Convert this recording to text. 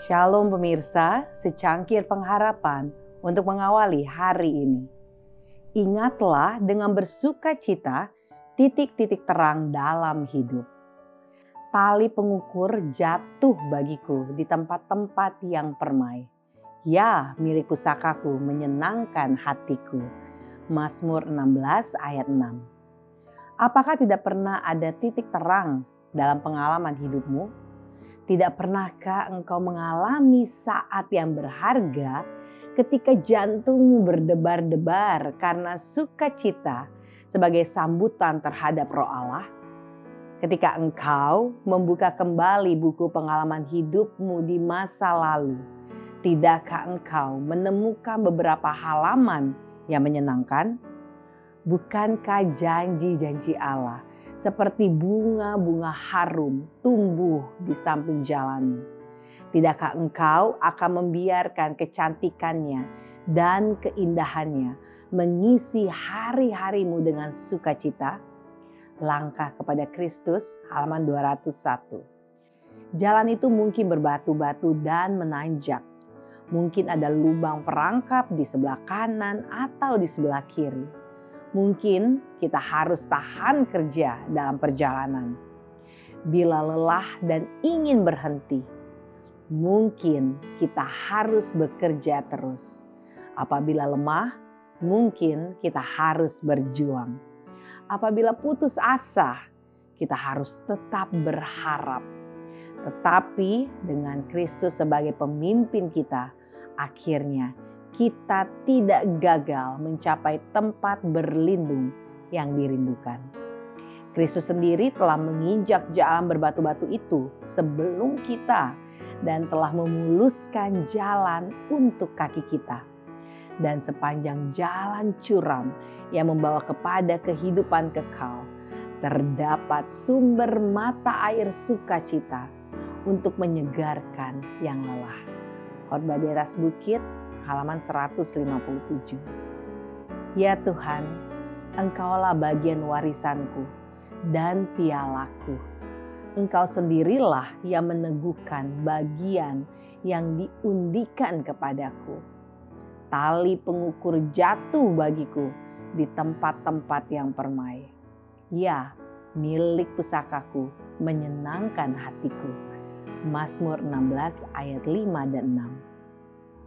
Shalom pemirsa, secangkir pengharapan untuk mengawali hari ini. Ingatlah dengan bersuka cita titik-titik terang dalam hidup. Tali pengukur jatuh bagiku di tempat-tempat yang permai. Ya, milik pusakaku menyenangkan hatiku. Mazmur 16 ayat 6. Apakah tidak pernah ada titik terang dalam pengalaman hidupmu? Tidak pernahkah engkau mengalami saat yang berharga ketika jantungmu berdebar-debar karena sukacita sebagai sambutan terhadap roh Allah? Ketika engkau membuka kembali buku pengalaman hidupmu di masa lalu, tidakkah engkau menemukan beberapa halaman yang menyenangkan? Bukankah janji-janji Allah seperti bunga-bunga harum tumbuh di samping jalanmu. Tidakkah engkau akan membiarkan kecantikannya dan keindahannya mengisi hari-harimu dengan sukacita? Langkah kepada Kristus halaman 201. Jalan itu mungkin berbatu-batu dan menanjak. Mungkin ada lubang perangkap di sebelah kanan atau di sebelah kiri Mungkin kita harus tahan kerja dalam perjalanan. Bila lelah dan ingin berhenti, mungkin kita harus bekerja terus. Apabila lemah, mungkin kita harus berjuang. Apabila putus asa, kita harus tetap berharap. Tetapi dengan Kristus sebagai pemimpin kita, akhirnya kita tidak gagal mencapai tempat berlindung yang dirindukan. Kristus sendiri telah menginjak jalan berbatu-batu itu sebelum kita dan telah memuluskan jalan untuk kaki kita. Dan sepanjang jalan curam yang membawa kepada kehidupan kekal, terdapat sumber mata air sukacita untuk menyegarkan yang lelah. Khotbah di atas bukit halaman 157. Ya Tuhan, Engkaulah bagian warisanku dan pialaku. Engkau sendirilah yang meneguhkan bagian yang diundikan kepadaku. Tali pengukur jatuh bagiku di tempat-tempat yang permai. Ya, milik pusakaku menyenangkan hatiku. Mazmur 16 ayat 5 dan 6.